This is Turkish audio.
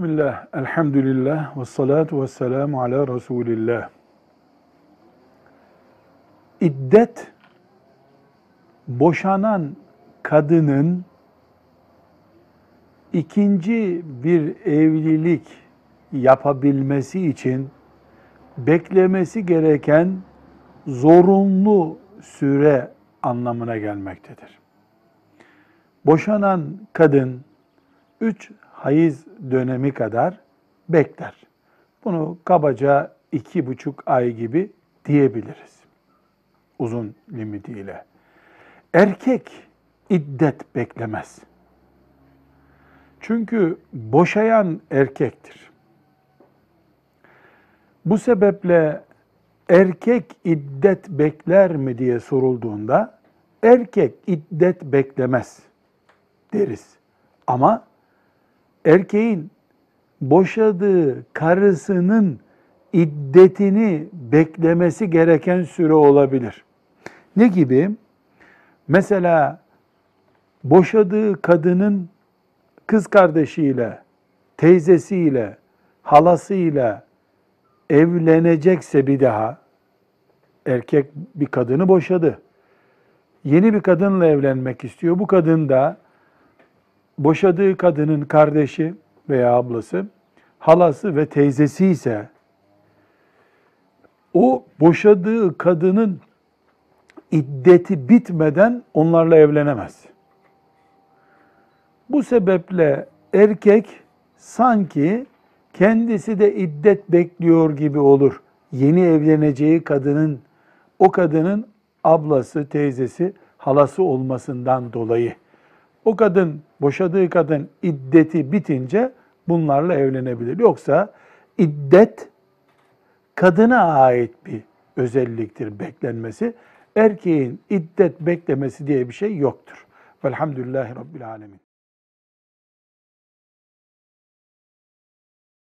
Bismillah, elhamdülillah, ve salatu ve selamu ala Resulillah. İddet, boşanan kadının ikinci bir evlilik yapabilmesi için beklemesi gereken zorunlu süre anlamına gelmektedir. Boşanan kadın üç hayız dönemi kadar bekler. Bunu kabaca iki buçuk ay gibi diyebiliriz. Uzun limitiyle. Erkek iddet beklemez. Çünkü boşayan erkektir. Bu sebeple erkek iddet bekler mi diye sorulduğunda erkek iddet beklemez deriz. Ama erkeğin boşadığı karısının iddetini beklemesi gereken süre olabilir. Ne gibi? Mesela boşadığı kadının kız kardeşiyle, teyzesiyle, halasıyla evlenecekse bir daha erkek bir kadını boşadı. Yeni bir kadınla evlenmek istiyor. Bu kadın da boşadığı kadının kardeşi veya ablası, halası ve teyzesi ise o boşadığı kadının iddeti bitmeden onlarla evlenemez. Bu sebeple erkek sanki kendisi de iddet bekliyor gibi olur. Yeni evleneceği kadının o kadının ablası, teyzesi, halası olmasından dolayı. O kadın, boşadığı kadın iddeti bitince bunlarla evlenebilir. Yoksa iddet kadına ait bir özelliktir beklenmesi. Erkeğin iddet beklemesi diye bir şey yoktur. Velhamdülillahi Rabbil Alemin.